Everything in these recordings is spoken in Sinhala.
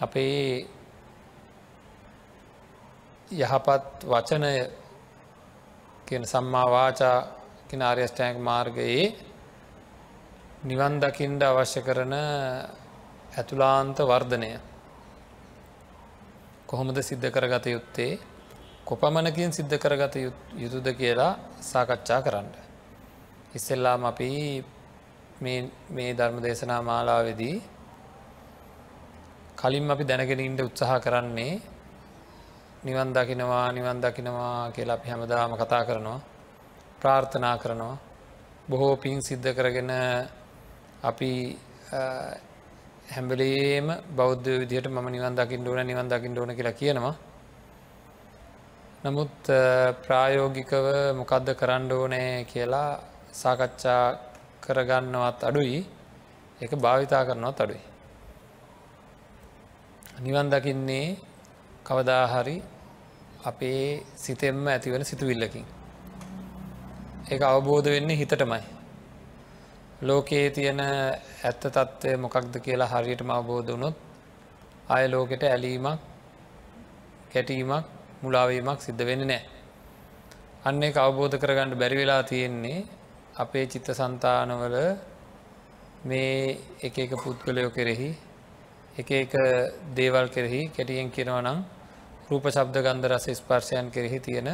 අපේ යහපත් වචනය කියන සම්මා වාචා කියෙන ආර්යෂ්ටෑක මාර්ගයේ නිවන් දකිින්ට අවශ්‍ය කරන ඇතුලාන්ත වර්ධනය කොහොමද සිද්ධ කරගත යුත්තේ කොපමණකින් සිද්ධ කරගත යුතුද කියලා සාකච්ඡා කරන්න. ඉස්සෙල්ලාම අපි මේ ධර්ම දේශනා මාලාවෙදී කලින් අපි දැනගෙන ඉන්ට උත්සාහ කරන්නේ නිවන් දකිනවා නිවන් දකිනවා කියලා අපි හැමදාම කතා කරනවා ප්‍රාර්ථනා කරනවා. බොහෝ පින් සිද්ධ කරගෙන අපි හැම්බලේම බෞද්ධ විදිහට ම නිවන් දකිින් ඕන නිවන් දකිින් ඕන කියලා කියනවා. නමුත් ප්‍රායෝගිකව මොකක්ද කරන්න ඕනෑ කියලා සාකච්ඡා කරගන්නවත් අඩුයි. එක භාවිතා කරනවත් අඩුයි. නිවන් දකින්නේ කවදාහරි අපේ සිතෙන්ම ඇතිවන සිතුවිල්ලකින්. ඒ අවබෝධ වෙන්නේ හිතටමයි. ලෝකයේ තියෙන ඇත්ත තත්ත්වය මොකක්ද කියලා හරියටම අවබෝධ වනොත් අය ලෝකෙට ඇලීමක් කැටීමක් මුලාවීමක් සිද්ධ වෙන්න නෑ. අන්නේ අවබෝධ කරගන්නට බැරි වෙලා තියෙන්නේ අපේ චිත්ත සන්තානවල මේ එක එක පුද්ගලයෝ කෙරෙහි එක එක දේවල් කෙරෙහි කැටියෙන් කියෙනවනම් රූප ශබ්ද ගන්ධ රස ස්පර්ශයන් කෙරෙහි තියෙන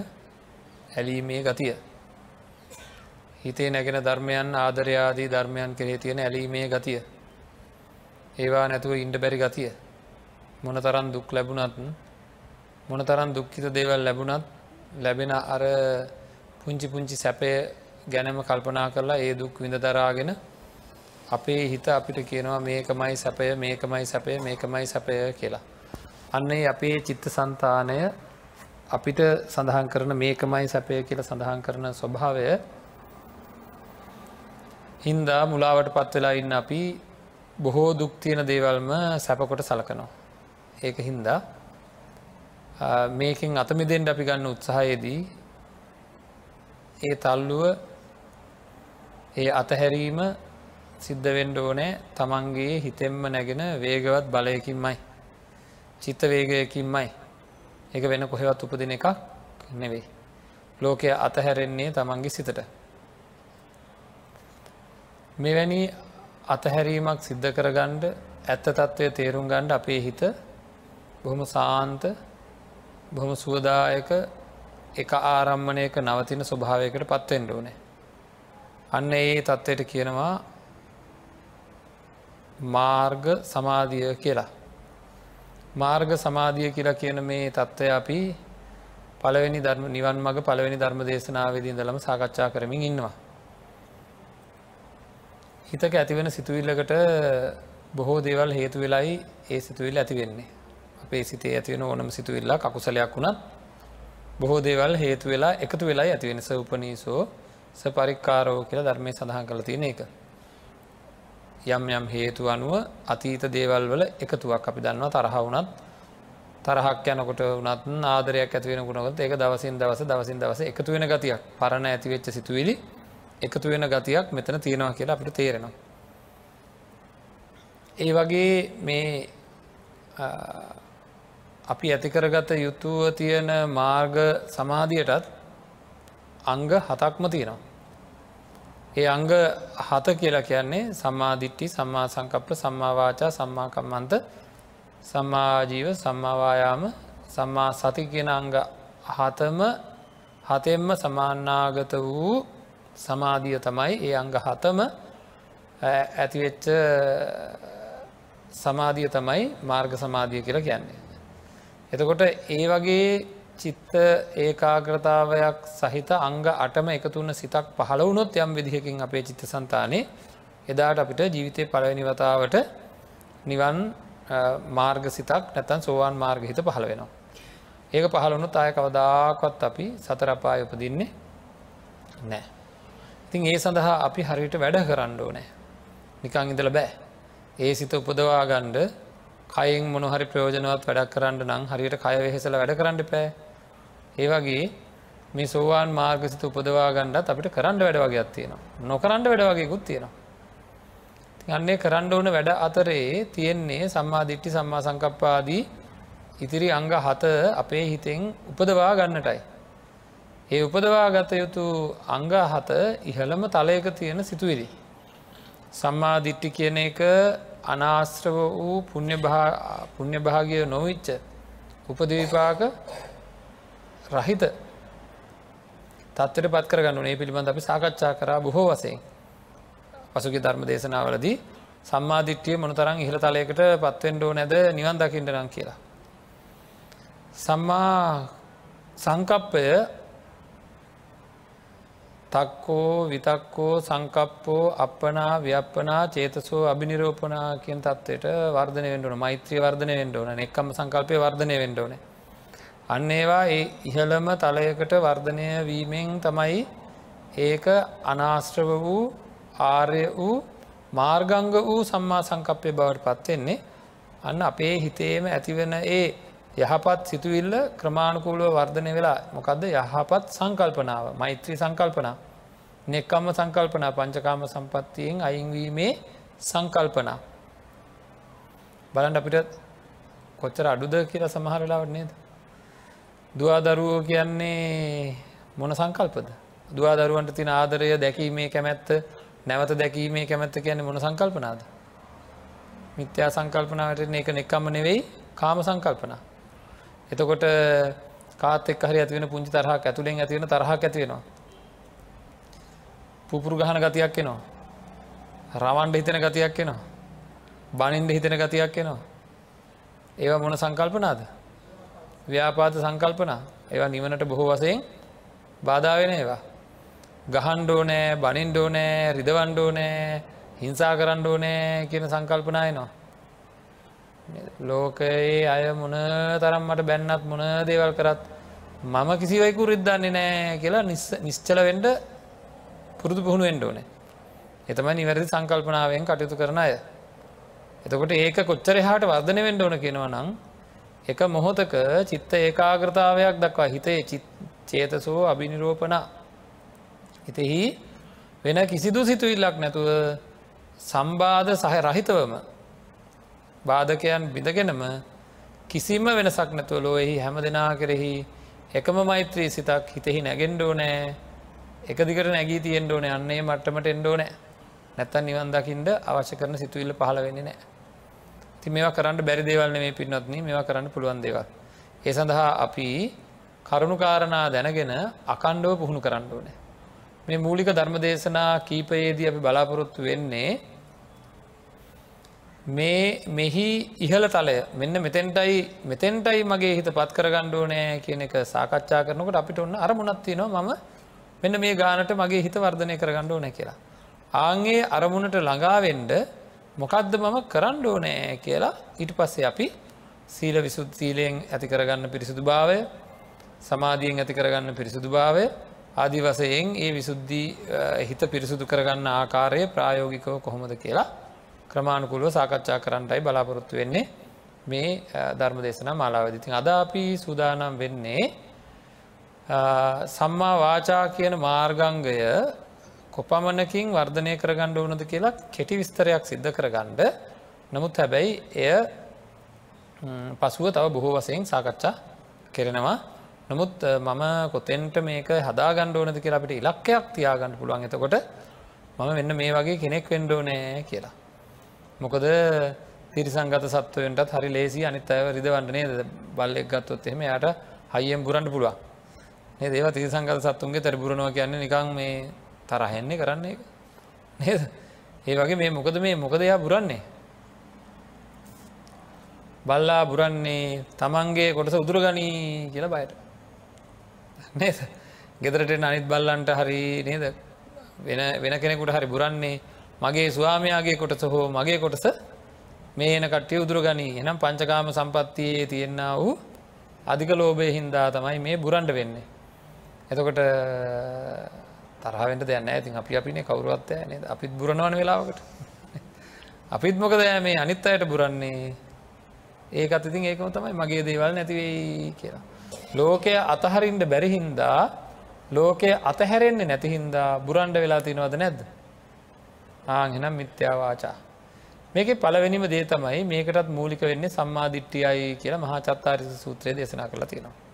ඇලීමේ ගතිය. හිතේ නැගෙන ධර්මයන් ආදරයාදී ධර්මයන් කෙරෙහි තියෙන ඇලීමේ ගතිය. ඒවා නැතුව ඉන්ඩ බැරි ගතිය. මොන තරන් දුක් ලැබුණත් මොන තරන් දුක්ඛිත දේවල් ලැබුණත් ලැබෙන අර පුංචි පුංචි සැපය ගැනම කල්පනා කරලා ඒ දුක් විඳ දරාගෙන අපේ හිත අපිට කියනවා මේකමයි සැපය මේකමයි සැපය මේකමයි සැපය කියලා. අන්නේ අපේ චිත්ත සන්තානය අපිට සඳහන් කරන මේකමයි සැපය කියල සඳහන් කරන ස්වභාවය හින්දා මුලාවට පත් වෙලා ඉන්න අපි බොහෝ දුක්තියන දේවල්ම සැපකොට සලකනවා. ඒක හින්දා මේකින් අතමිදෙන්ට අපි ගන්න උත්සාහයේදී ඒ තල්ලුව ඒ අතහැරීම සිද්ධ වෙන්ඩ ඕනෑ තමන්ගේ හිතෙම්ම නැගෙන වේගවත් බලයකින්මයි. චිත්ත වේගයකින්මයි. එක වෙන කොහෙවත් උපදින එකක් නෙවෙයි. ලෝකය අතහැරෙන්නේ තමන්ගේ සිතට. මෙවැනි අතහැරීමක් සිද්ධ කරගණ්ඩ ඇත්ත තත්ත්වය තේරුම් ගණ්ඩ අපේ හිත බොහොම සාන්ත බොහොම සුවදායක එක ආරම්මණයක නවතින ස්වභාවයකට පත්වෙන්ඩ ඕනේ. අන්න ඒ තත්ත්වයට කියනවා මාර්ග සමාධිය කියලා. මාර්ග සමාධිය කියලා කියන මේ තත්ත්වය අපි පළවෙනි ධර්ම නිවන් මඟ පළවෙනි ධර්ම දේශනාවේදී දළම සාකච්ඡා කරමින් ඉන්නවා. හිතක ඇතිවෙන සිතුවිල්ලකට බොහෝ දේවල් හේතු වෙලයි ඒ සිතුවිල් ඇති වෙන්නේ. අපේ සිතේ ඇතිවෙන ඕනම සිතුවිල්ලා කකුසලයක් වුණත් බොහෝ දේවල් හේතු වෙලා එකතු වෙලා ඇතිවෙන ස උපනීසෝ ස පරික්කාරෝ කියලා ධර්මය සඳහන් කළ තියෙන එක. යම් යම් හේතු අනුව අතීත දේවල් වල එකතුවක් අපි දන්නවා තරහ වුණත් තරහක් යනකොට වනත් ආදරයක් ඇතිවෙන ගුණකොත් ඒක දවසින් දවස දවසින් දවස එකතු වෙන ගතියක් පරණ ඇතිවෙච්ච සිතුවිලි එකතු වෙන ගතියක් මෙතන තියෙනවා කියලා අපිට තේරෙනවා. ඒ වගේ මේ අපි ඇතිකරගත යුතුව තියෙන මාර්ග සමාධියටත් අංග හතක්ම තියෙනවා. ඒ අංග හත කියලා කියන්නේ සම්මාධිට්ටි සම්මා සංකප්ප සම්මාවාචා සම්මාකම්මන්ත සම්මාජීව සම්මාවායාම සම්මා සති කියෙන අංග හතම හතෙන්ම සමාන්නාගත වූ සමාධිය තමයි ඒ අංග හතම ඇතිවෙච්ච සමාධිය තමයි මාර්ග සමාධිය කියලා කියන්නේ. එතකොට ඒ වගේ චිත්ත ඒකාග්‍රතාවයක් සහිත අංග අටම එකතුන්න සිතක් පහළ වුණොත් යම් විදිහකින් අපේ චිත්ත සන්තානයේ එදාට අපිට ජීවිතය පලවෙනි වතාවට නිවන් මාර්ග සිතක් නැතන් සෝවාන් මාර්ග හිත පහළ වෙනවා. ඒක පහළුණුත් අය කවදාකොත් අපි සතරපාය උපදින්නේ නෑ. ඉතින් ඒ සඳහා අපි හරියට වැඩ කරන්න ඕනෑ. නිකං ඉඳල බෑ. ඒ සිත උපදවා ගණ්ඩ කයින් මොනහරි ප්‍රයෝජනවත් වැඩක් කරන්න නම් හරියට කය වෙහෙසල වැඩ කරන්න පෑ ඒ වගේ මේ සෝවාන් මාර්ගසිත උපදවා ගණ්ඩත් අපිට කරන්න වැඩ වගේයක් තියෙනවා නොකරන්න වැඩ වගේකුත් තියෙනවා අන්නේ කරන්න ඕන වැඩ අතරේ තියෙන්නේ සම්මාධිට්ටි සම්මා සංකප්පාදී ඉතිරි අංග හත අපේ හිතෙන් උපදවා ගන්නටයි. ඒ උපදවා ගත යුතු අංග හත ඉහළම තලයක තියෙන සිතුවිලි. සම්මාධිට්ටි කියන එක අනාශ්‍රව වූ පුුණ්‍ය භාගය නොවිච්ච උපදවිපාක රහිත තත්වට පත් කරගන්න ඒ පිළිබඳ අපි සාකච්ඡා කරා බොහෝ වසයෙන් පසුගේ ධර්ම දේශනාවලදී සම්මාධිට්්‍යය මොනතරං ඉහළ තලයකට පත්වෙන්ඩෝ නැද නිවන් දකිින්ට නම් කියලා. සම්මා සංකප්පය තක්කෝ විතක්කෝ සංකප්පෝ අපපනා ව්‍යප්පනා චේතසෝ අභිනිරෝපනා කියෙන් තත්වයට වර්ධන වෙන්ඩුවන මෛත්‍රී වර්ධනය වෙන්ඩෝන එක්කම සංකල්පය වර්ධනය වෙන්ඩෝන අන්න ඒවා ඒ ඉහළම තලයකට වර්ධනය වීමෙන් තමයි ඒක අනාශ්‍රව වූ ආර්ය වූ මාර්ගංග වූ සම්මා සංකප්පය බවට පත්වෙන්නේ අන්න අපේ හිතේම ඇතිවෙන ඒ යහපත් සිතුවිල්ල ක්‍රමාණකූලුව වර්ධනය වෙලා මොකක්ද යහපත් සංකල්පනාව මෛත්‍රී සංකල්පනා නෙක්කම්ම සංකල්පනා පංචකාම සම්පත්තියෙන් අයින්වීමේ සංකල්පනා. බලන්ට අපිට කොච්චර අඩුද කියලා සමහරලාවට නේද? දවාදරුවෝ කියන්නේ මොන සංකල්පද දවා දරුවන්ට තින ආදරය දැකීමේ කැමැත්ත නැවත දැකීමේ කැමැත්ත කියන්නේ මොන සංකල්පනාද මිත්‍යා සංකල්පනාවට එක නෙක්කම්ම නෙවෙයි කාම සංකල්පනා එතකොට කාත් එක් හරි ඇතිවෙන පුංචි තරහක් ඇතුළෙන් ඇතිවෙන තරහක් ඇතිවෙනවා. පුපුරු ගහන ගතියක් එනවා. රවන්ඩ හිතෙන ගතියක් එනවා. බනින්ඩ හිතෙන ගතියක් එනවා. ඒවා මොන සංකල්පනාද. ව්‍යාපාත සංකල්පනා ඒවා නිවනට බොහෝ වසයෙන් බාධාවෙන ඒවා. ගහන්ඩෝ නෑ බනින්ඩෝ නෑ රිදවන්ඩෝ නෑ හිංසා කරන්නඩෝ නෑ කියන සංකල්පනායනවා. ලෝකයේ අය මොන තරම් මට බැන්නත් මොන දේවල් කරත් මම කිසිවයිකු රිද්දන්නේ නෑ කියලා නිශ්චල වෙන්ඩ පුරුදු පුහුණු වෙන්ඩෝනේ එතම නිවැරදි සංකල්පනාවෙන් කටයුතු කරන අය එතකොට ඒක කොච්චර හාට වර්ධනය වෙන්ඩ ඕන කෙනවා නම් එක මොහොතක චිත්ත ඒකාග්‍රතාවයක් දක්වා හිතේ චේතසෝ අභිනිරෝපන හිතෙහි වෙන කිසිදු සිතුවිල්ලක් නැතුව සම්බාධ සහ රහිතවම බාධකයන් බිඳගෙනම කිසිම වෙනසක් නැතුව ලොවෙහි හැම දෙනා කෙරෙහි එකම මෛත්‍රී සිතක් හිතෙහි නැගෙන්ඩෝ නෑ එක දිකට නැගී තියෙන්ඩ ඕන. අන්නේ මට්ටමට එන්ඩෝ නෑ නැත්තන් නිවන් දකිින්ට අවශ්‍ය කරන සිතුවිල්ල පහල වෙන්නේ නෑ ති මේවා කරන්න බැරි දේවල්න මේ පින්නත්න මේවා කරන්න පුළුවන් දේවල් ඒ සඳහා අපි කරුණුකාරණා දැනගෙන අකණ්ඩව පුහුණු කරන්න ඕනෑ මේ මූලික ධර්ම දේශනා කීපයේදී අපි බලාපොරොත්තු වෙන්නේ මේ මෙහි ඉහල තලය මෙන්න මෙතෙන්ටයි මෙතෙන්ටයි මගේ හිත පත් කරගණ්ඩෝ නෑ කියන එක සාකච්ඡා කරනකට අපිට ඔන්න අරමුණත්ති නවා මම මෙන්න මේ ගානට මගේ හිත වර්ධනය කරගණ්ඩෝ නෑ කියලා. ආන්ගේ අරමුණට ළඟාවෙන්ඩ මොකක්ද මම කරණ්ඩෝ නෑ කියලා ඊට පස්සේ අපි සීල විසුත් සීලයෙන් ඇති කරගන්න පිරිසිදු භාවය සමාධියෙන් ඇති කරගන්න පිරිසිදු භාවය ආදි වසයෙන් ඒ විසුද්ධී හිත පිරිසුදු කරගන්න ආකාරය ප්‍රායෝගිකව කොහොමද කියලා ක්‍රමාණුකුළුව සාකච්ඡා කරන්නටයි බලාපොරොත්තු වෙන්නේ. මේ ධර්ම දේශනා මාලාවදිතින් අද අපි සූදානම් වෙන්නේ සම්මා වාචා කියන මාර්ගංගය කොපමණකින් වර්ධනය කරගණ්ඩ ඕනද කියලා කෙටි විස්තරයක් සිද්ධ කරගණ්ඩ නමුත් හැබැයි එය පසුව තව බොහෝ වසයෙන් සාකච්ඡා කෙරෙනවා. නමුත් මම කොතෙන්ට මේක හදා ගණ්ඩ ඕනද කියලා අපිට ඉලක්කයක් තියාගන්න පුළුවන්. එතකොට මම වෙන්න මේ වගේ කෙනෙක් වෙන්ඩෝ නෑ කියලා. මොකද තිරිසංගත සත්වයන්ටත් හරි ලේසි අනිත් අය රිදවන්න නේද? බල්ලෙක් ගත්තොත් එහෙම යට හයියෙන් බුරන්ට පුළුවන්. ඒ දේව තිරිසංගත සත්තුන්ගේ තැර බුරනවා කියන්නේ නිකං මේ තරහෙන්නේ කරන්නේ නේද? ඒ වගේ මේ මොකද මේ මොකද එයා බුරන්නේ? බල්ලා බුරන්නේ තමන්ගේ කොටස උදුරගනී කියලා බයට. නේද? ගෙදරට අනිත් බල්ලන්ට හරි නේද? වෙන වෙන කෙනෙකුට හරි බුරන්නේ මගේ ස්වාමයාගේ කොටස හෝ මගේ කොටස මේ එන කට්ටිය උදුර ගනී එනම් පංචකාම සම්පත්තියේ තියෙන්න්න වූ අධික ලෝබය හින්දා තමයි මේ බුරන්ඩ වෙන්නේ. එතකොට තරහාවෙන්ට දෙයන්න ඇතින් අපි අපිනේ කවරුවත්ය නද අපිත් බුරණවන වෙලාවකට. අපිත් මොකද මේ අනිත් අයට බුරන්නේ ඒකත් ඉතින් ඒකම තමයි මගේ දේවල් නැතිවෙයි කියලා. ලෝකය අතහරින්ට බැරිහින්දා ලෝකය අතහැරෙන්නේ නැතිහින්දා බුරන්ඩ වෙලා තිනවද නැද්ද. ආ එනම් මිත්‍යාවාචා මේක පලවෙනිම දේ තමයි මේකටත් මූලික වෙන්නේ සම්මාධිට්ටියයි කියලා මහා චත්තාරිස සූත්‍රය දේශනා කළ තියෙනවා.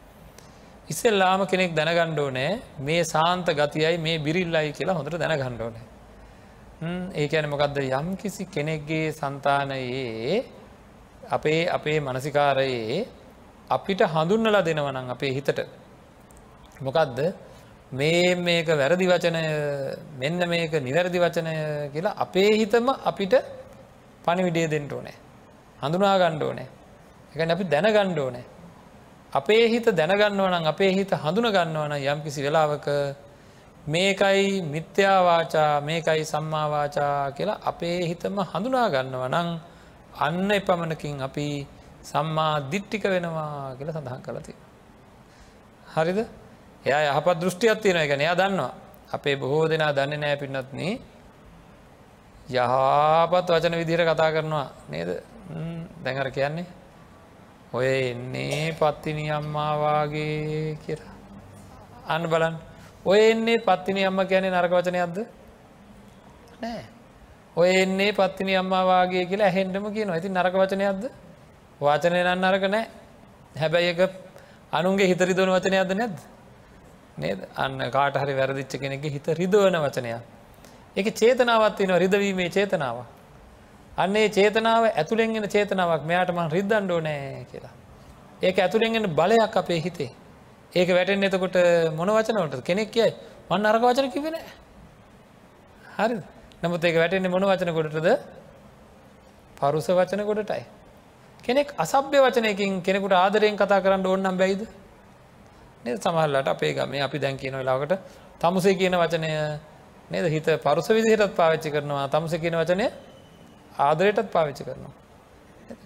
ඉස්සෙල්ලාම කෙනෙක් දැනගණ්ඩෝ නෑ මේ සාන්ත ගතියයි මේ බිරිල්ලයි කියලා හොඳට දැනගණ්ඩෝ නෑ. ඒ ඇන මොකක්ද යම් කිසි කෙනෙක්ගේ සන්තානයේ අපේ අපේ මනසිකාරයේ අපිට හඳුන්නලා දෙනවනම් අපේ හිතට. මොකක්ද මේ මේක වැරදි වචනය මෙන්න මේක නිවැරදි වචනය කියලා අපේ හිතම අපිට පණිවිඩිය දෙන්නට ඕනෑ. හඳුනා ගණ්ඩ ඕනෑ. එක අපි දැන ගණ්ඩ ඕනෑ. අපේ හිත දැනගන්නවනම් අපේ හිත හඳුන ගන්නවන යම් කිසි වෙලාවක මේකයි මිත්‍යාවාචා මේකයි සම්මාවාචා කියලා අපේ හිතම හඳුනා ගන්නව නං අන්න එපමණකින් අපි සම්මා දිට්ටික වෙනවා කියල සඳහන් කලති. හරිද? එයා යහපත් දෘෂ්ටියත් තියෙන එක එයා දන්නවා. අපේ බොහෝ දෙනා දන්න නෑ පින්නත්න යහපත් වචන විදිහට කතා කරනවා නේද? දැඟර කියන්නේ ඔය එන්නේ පත්තිනි අම්මාවාගේ කියලා. අන්න බලන් ඔය එන්නේ පත්තිනි අම්ම ගැන නරක වචනයක්ද? නෑ. ඔය එන්නේ පත්තිනි අම්මාවාගේ කියලා හැන්ඩම කියන ඇති නරක වචනයක්ද? වාචනය නන්න අරක නෑ. හැබැයි එක අනුන්ගේ හිත රිදුවන වචනයක්ද නැද්ද? නේද? අන්න කාට හරි වැරදිච්ච කෙනෙගේ හිත රිදුවන වචනයක්. එක චේතනාවත්තින රිදවීමේ චේතනාව අන්නේ චේතනාව ඇතුළෙන්ගෙන චේතනාවක් මෙයාට මං රිද්දන්ඩෝ නෑ කියලා. ඒක ඇතුළෙන්ගෙන බලයක් අපේ හිතේ. ඒක වැටෙන් එතකොට මොන වචනවලට කෙනෙක් කියයි මන් අරක වචන කිවෙන හරි නමුත් ඒක වැටෙන්නේ මොන වචන කොටටද? පරුස වචන කොටටයි. කෙනෙක් අසභ්‍ය වචනයකින් කෙනෙකුට ආදරයෙන් කතා කරන්න ඕන්නම් බැයිද? නද? සමහල්ලට අපේ ගමේ අපි දැන් කියන වෙලාකට තමුසේ කියන වචනය නේද? හිත පරුස විදිහටත් පාවිච්චි කරනවා. තමුස කියන වචනය ආදරයටත් පාවිච්චි කරනවා.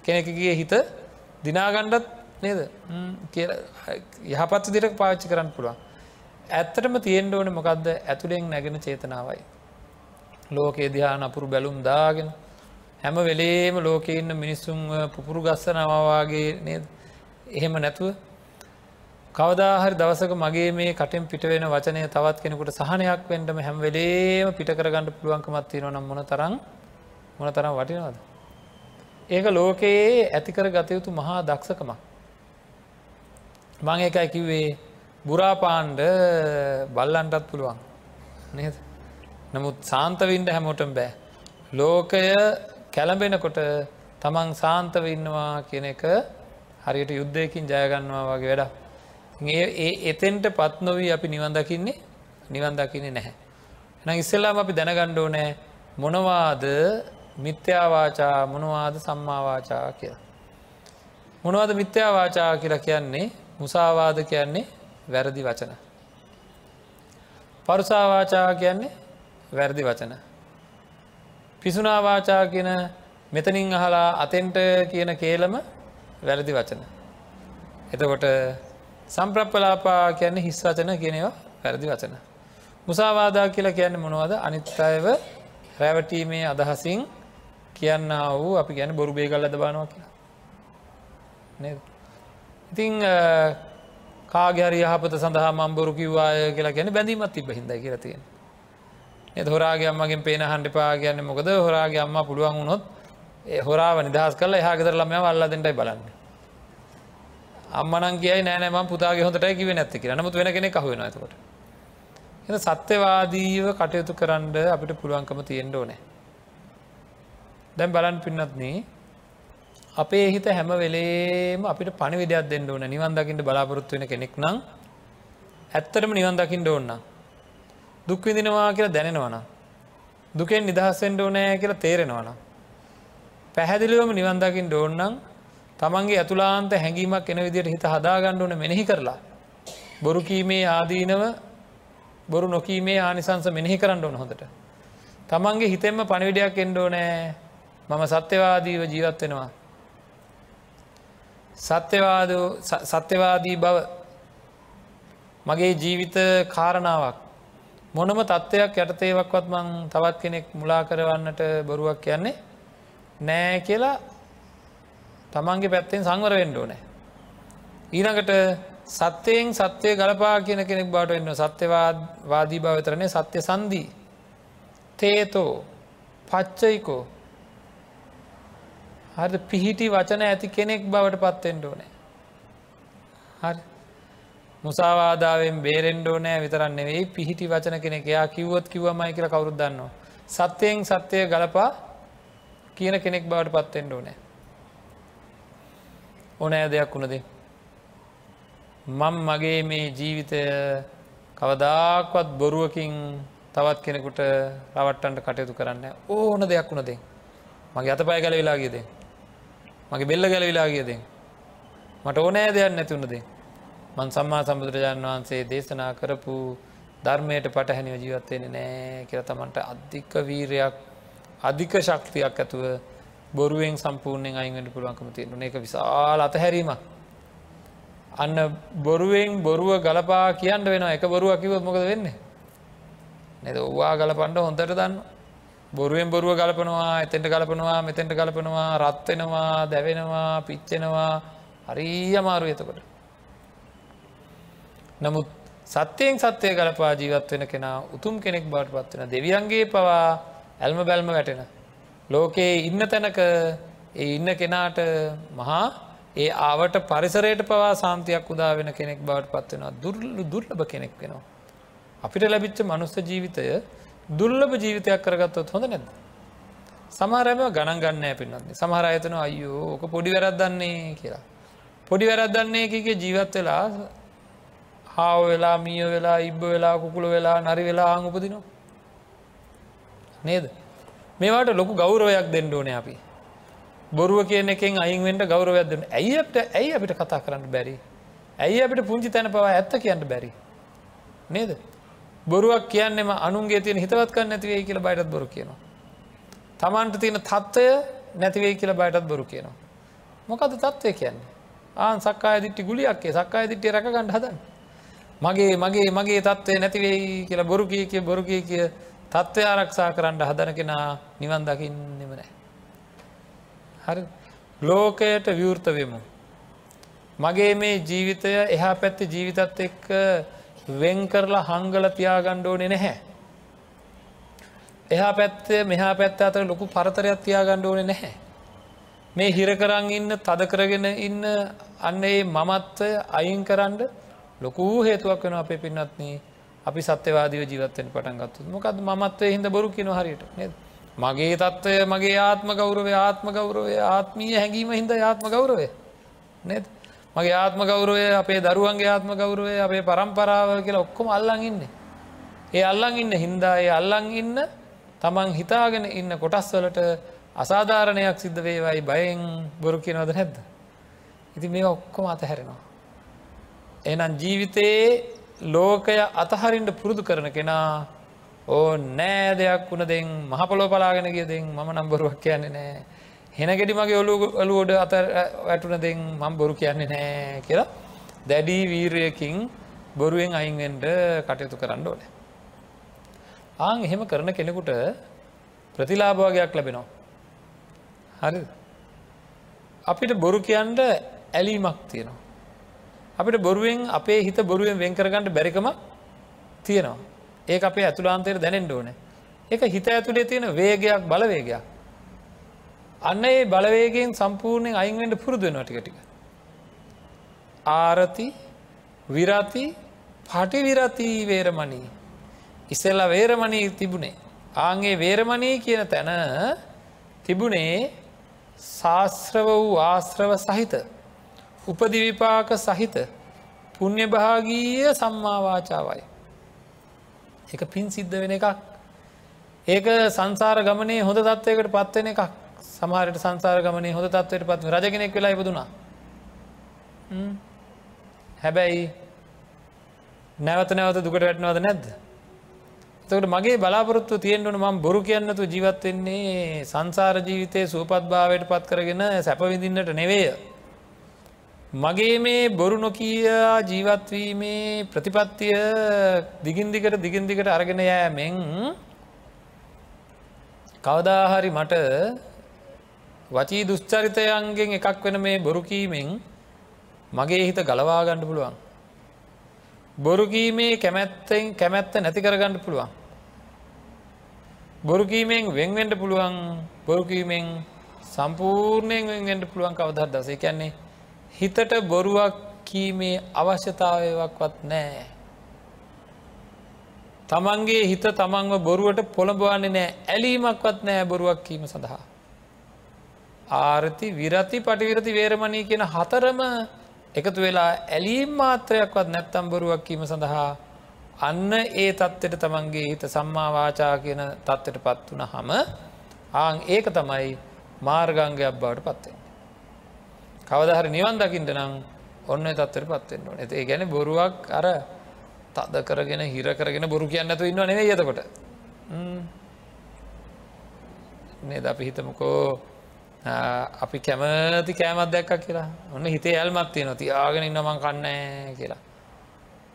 කෙනෙකගේ හිත දිනාගණ්ඩත් නේද යහපත් දිරක් පාවිච්චි කරන්න පුළුවන්. ඇත්තටම තියෙන්ඩ ඕන මොකක්ද ඇතුළෙන් නැගෙන චේතනාවයි. ලෝකේ දිහාන අපුරු බැලුම් දාගෙන හැම වෙලේම ලෝක ඉන්න මිනිස්සුන් පුපුරු ගස්සනවාගේ නේද එහෙම නැතුව කවදාහරි දවසක මගේ මේ කටෙන් පිට වෙන වචනය තවත් කෙනෙකුට සහනයක් වෙන්ටම හැම වෙලේම පිට කරගන්නඩ පුළුවන්කමත් තියෙන නම් මොන තරම් මොන තරම් වටිනවද. ඒක ලෝකයේ ඇතිකර ගතයුතු මහා දක්ෂකමක්. මං එකයි කිව්වේ බුරාපාන්ඩ බල්ලන්ටත් පුළුවන් නේද. නමුත් සාන්තවින්ඩ හැමෝටම් බෑ. ලෝකය කැළඹෙනකොට තමන් සාන්තව ඉන්නවා කියන එක හරියට යුද්ධයකින් ජයගන්නවා වගේ වැඩ. ඒ එතෙන්ට පත් නොවී අපි නිවන්දකින්නේ නිවන්දකින්නේ නැහැ. එන ඉස්සෙල්ලාම අපි දැනගණ්ඩෝ නෑ මොනවාද මිත්‍යාවාචා මොනවාද සම්මාවාචා කියලා. මොනවද මිත්‍යාවාචා කියලා කියන්නේ මුසාවාද කියන්නේ වැරදි වචන. පරුසාවාචා කියන්නේ වැරදි වචන. පිසුනාවාචා කියන මෙතනින් අහලා අතෙන්ට කියන කේලම වැරදි වචන. එතකොට සම්ප්‍රප්පලාපා කියන්නේ හිස් වචන කියනවා වැරදි වචන. මුසාවාදා කියලා කියන්න මොනවද අනිත්තායව රැවටීමේ අදහසින් කියන්න වූ අපි ගැන බොරු බේගල් අද බානවා කියලා. නේද? ඉතිං කාගර යහපත සඳහා මම්බොරු කිව්වාය කියලා ගැන බැඳීමත් තිබ හිද කියලා තියෙන එ හොරාගේ අම්මගෙන් පේන හන්ඩිපා කියන්න මොකද? හොරාගේ අම්ම පුළුවන් වුණොත් හොරාව නිදහස් කල හාගෙතර ළම අල්ලදෙන්ටයි බලන්න. අම්මනන් කියයි නෑනෑම පුතාගේ හොඳට කිව නැත්ති කිය නමුත් වෙන කෙනෙ කහුවෙන ඇතකොට එ සත්‍යවාදීව කටයුතු කරන්න අපිට පුළුවන්කම තියෙන්ට ඕනෑ. දැන් බලන් පින්නත්න අපේ හිත හැම වෙලේම අපිට පණිවිඩයක් දෙන්න ඕන. නිවන් දකිට බලාපොරොත්තු වෙන කෙනෙක් නම් ඇත්තටම නිවන් දකිින්ට ඕන්න දුක්විදිනවා කියලා දැනෙනවන දුකෙන් නිදහස්සෙන්ට ඕනෑ කියලා තේරෙනවන පැහැදිලිවම නිවන් දකිින් ඕන්නම් තමන්ගේ ඇතුලාන්ත හැඟීමක් එන විදිට හිත හදාගණ්ඩ ඕන මෙනෙහි කරලා බොරු කීමේ ආදීනව බොරු නොකීමේ ආනිසංස මෙනෙහි කරන්න ඕන හොඳට. තමන්ගේ හිතෙන්ම පණවිඩයක් එන්ඩෝ නෑ මම සත්‍යවාදීව ජීවත් වෙනවා. සත්‍යවාද සත්‍යවාදී බව මගේ ජීවිත කාරණාවක් මොනම තත්ත්වයක් යටතේවක්වත් මං තවත් කෙනෙක් මුලා කරවන්නට බොරුවක් කියන්නේ නෑ කියලා තමන්ගේ පැත්තෙන් සංවර වෙන්ඩෝ නෑ. ඊනකට සත්‍යයෙන් සත්‍යය ගලපා කියන කෙනෙක් බාට එන්න සත්‍යවාදී භවතරණය සත්‍ය සන්දී තේතෝ පච්චයිකෝ හරි පිහිටි වචන ඇති කෙනෙක් බවට පත්තෙන්ට ඕනෑ හරි මුසාවාදාවෙන් බේරෙන්ඩෝ නෑ විතරන්න නෙවෙයි පිහිටි වචන කෙනෙක් එයා කිව්වොත් කිව්වමයි කියලා කවුරුත් දන්නවා. සත්‍යයෙන් සත්‍යය ගලපා කියන කෙනෙක් බවට පත්තෙන්ඩෝ නෑ. ඕනෑ දෙයක් වුණදේ. මං මගේ මේ ජීවිතය කවදාක්වත් බොරුවකින් තවත් කෙනෙකුට රවට්ටන්ට කටයුතු කරන්න ඕන දෙයක් වුණදේ. මගේ අත පය ගැලවිලා කියදේ. මගේ බෙල්ල ගැලවිලා කියදේ. මට ඕනෑ දෙයක් නැතිවුණදේ. මන් සම්මා සම්බුදුරජාණන් වහන්සේ දේශනා කරපු ධර්මයට පටහැනිව ජීවත්වෙන නෑ කියර තමන්ට අධික වීරයක් අධික ශක්තියක් ඇතුව බොරුවෙන් සම්පූර්ණයෙන් අයිවට පුළුවන්කම තියෙන එක විශාල අතහැරීමක්. අන්න බොරුවෙන් බොරුව ගලපා කියන්න වෙන එක බොරුව කිවත් මොකද වෙන්නේ? නැද? ඔවා ගලපන්ඩ හොඳට දන්න බොරුවෙන් බොරුව ගලපනවා එතෙන්ට ගලපනවා මෙතෙන්ට ගලපනවා රත්වෙනවා දැවෙනවා පිච්චෙනවා හරී අමාරු එතකොට නමුත් සත්‍යයෙන් සත්‍යය ගලපා ජීවත් වෙන කෙනා උතුම් කෙනෙක් බවට පත්වෙන දෙවියන්ගේ පවා ඇල්ම බැල්ම වැටෙන. ලෝකයේ ඉන්න තැනක ඒ ඉන්න කෙනාට මහා ඒ ආවට පරිසරයට පවා සාන්තියක් උදා වෙන කෙනෙක් බවට පත්වෙනවා දුර්ලු දුර්ලභ කෙනෙක් වෙනවා. අපිට ලැබිච්ච මනුස්ස ජීවිතය දුර්ලභ ජීවිතයක් කරගත්තොත් හොඳ නැද. සමහරම ගණන් ගන්න පින්නන්නේ සමහර අයතන අයෝ ඕක පොඩි වැරද්දන්නේ කියලා. පොඩි වැරද්දන්නේ එකගේ ජීවත් වෙලා හාව වෙලා මිය වෙලා ඉබ්බ වෙලා කුකුල වෙලා නරි වෙලා ආං උපදිනවා. නේද. මේවාට ලොකු ගෞරවයක් දෙන්න ඕනේ අපි. බොරුව කියන එකෙන් අයින්වෙන්ට ගෞරවයක් දෙන්න ඇයිට ඇයි අපිට කතා කරන්න බැරි. ඇයි අපිට පුංචි තැන පවා ඇත්ත කියන්න බැරි. නේද. බොරුවක් කියන්නෙම අනුන්ගේ තියෙන හිතවත්කන්න නැතිවේ කියල බයටත් බොරු කියනවා. තමන්ට තියෙන තත්ත්වය නැතිවේ කියලා බයටත් බොරු කියනවා. මොකද තත්ත්වය කියන්නේ. ආන් සක්කාය දිට්ටි ගුලියක්ේ සක්කාය දිට්ටිය රැකගන්න හදන්න. මගේ මගේ මගේ තත්ත්වය නැතිවෙයි කියලා බොරු කිය කිය බොරු කිය කිය තත්ත්වය ආරක්ෂා කරන්න හදන කෙනා නිවන් දකින්නෙම නෑ. හරි ලෝකයට විවෘත වෙමු. මගේ මේ ජීවිතය එහා පැත්ති ජීවිතත් එක්ක වෙන් කරලා හංගල තියාගණ්ඩෝනෙ නැහැ. එහා පැත්තේ මෙහා පැත්ත අතර ලොකු පරතරයක් තියාගණ්ඩෝනෙ නැහැ. මේ හිරකරං ඉන්න තද කරගෙන ඉන්න අන්න ඒ මමත්වය අයින් කරන්න ලොකූ හේතුවක් වෙන අපේ පින්නත්න අපි සත්‍යවාදීව ජීවත්තෙන් පටන් ගත්තු මොකද මත්වය හිද බොරු කියන හරියට නද මගේ තත්ත්වය මගේ ආත්ම ගෞරවය ආත්ම ගෞරවය ආත්මීය හැඟීම හිද ආත්ම ගෞරවය නද මගේ ආත්ම ගෞරවය අපේ දරුවන්ගේ ආත්ම ගෞරවය අපේ පරම්පරාව කියලා ඔක්කොම අල්ලං ඉන්න. ඒ අල්ලං ඉන්න හින්දා ඒ අල්ලං ඉන්න තමන් හිතාගෙන ඉන්න කොටස්වලට අසාධාරණයක් සිද්ධ වේවයි බයෙන් බොරු කියනවද නැද්ද? ඉති මේ ඔක්කොම අතහැරෙනවා. එනම් ජීවිතයේ ලෝකය අතහරින්ට පුරුදු කරන කෙනා ඕ නෑ දෙයක් වුණ දෙෙන් මහපොලෝ පලාගෙන කියදෙන් මම නම්බරුවක් කියන්නේ නෑ. හෙනගෙඩි මගේ ඔලු ඔලුවෝඩ අත වැටුන දෙෙන් මම් බොරු කියන්නේ නෑ කියලා දැඩී වීරයකින් බොරුවෙන් අයින්ෙන්ට කටයුතු කරන්න ඕන. ආං එහෙම කරන කෙනෙකුට ප්‍රතිලාභවගයක් ලැබෙනවා. හරි අපිට බොරු කියන්ට ඇලීමක් තියෙනවා. අපිට බොරුවෙන් අපේ හිත බොරුවෙන් වෙන් කරගන්නට බැරිකම තියෙනවා. ඒ අපේ ඇතුලාන්තයට දැනෙන්ට ඕන. එක හිත ඇතුළේ තියෙන වේගයක් බලවේගයක්. අන්න ඒ බලවේගෙන් සම්පූර්ණයෙන් අයින්වෙන්ට පුරුදුවෙන ටිකටික. ආරති විරති පටි විරති වේරමණී. ඉස්සෙල්ල වේරමණී තිබුණේ. ආන්ගේ වේරමණී කියන තැන තිබුණේ ශාස්ත්‍රව වූ ආශ්‍රව සහිත උපදිවිපාක සහිත පුුණ්‍ය භාගීය සම්මාවාචාවයි. එක පින් සිද්ධ වෙන එකක් ඒක සංසාර ගමනේ හොඳ තත්වයකට පත්වෙන එකක් සමහරට සංසාර ගමනේ හොඳ තත්වයට පත් රජගෙනෙක් වෙලා ඉපදුනා. හැබැයි නැවත නැවත දුකට වැටනවද නැද්ද? තකට මගේ බලාපොරොත්තු තියෙන්ටන ම බොරු කියන්නතු ජීවත්වෙන්නේ සංසාර ජීවිතය සූපත් භාවයට පත් කරගෙන සැපවිඳින්නට නෙවේය. මගේ මේ බොරු නොකීයා ජීවත්වීමේ ප්‍රතිපත්තිය දිගින්දිකට දිගින්දිකට අරගෙන යෑමෙන් කවදාහරි මට වචී දුෂ්චරිතයන්ගෙන් එකක් වෙන මේ බොරුකීමෙන් මගේ හිත ගලවා ගණ්ඩ පුළුවන්. බොරුකීමේ කැමැත්තෙන් කැමැත්ත නැති කරගණ්ඩ පුළුවන්. බොරුකීමෙන් වෙන්වෙන්ඩ පුළුවන් බොරුකීමෙන් සම්පූර්ණයෙන් වෙන්ට පුළුවන් කවදහත් දසේ කියන්නේ හිතට බොරුවක් කීමේ අවශ්‍යතාවයවක්වත් නෑ. තමන්ගේ හිත තමන්ව බොරුවට පොළඹවන්නේ නෑ ඇලීමක්වත් නෑ බොරුවක් කීම සඳහා. ආරති විරති පටිවිරති වේරමණී කියන හතරම එකතු වෙලා ඇලීම් මාත්‍රයක්වත් නැත්තම් බොරුවක් කීම සඳහා අන්න ඒ තත්ත්වට තමන්ගේ හිත සම්මාවාචා කියන තත්ත්වට පත් වන හම ආං ඒක තමයි මාර්ගංගයක් බවට පත්වෙන්. කවදහර නිවන් දකිින්ට නම් ඔන්න තත්වට පත්වෙන්න ඕන. ඇති ගැන බොරුවක් අර තද කරගෙන හිර කරගෙන බොරු කියන්නතු ඉන්න නෙවේ යතකොට නේද? අපි හිතමකෝ අපි කැමති කෑමත් දැක්ක කියලා. ඔන්න හිතේ ඇල්මත්තිය නොති ආගෙන ඉන්නමං කන්න කියලා.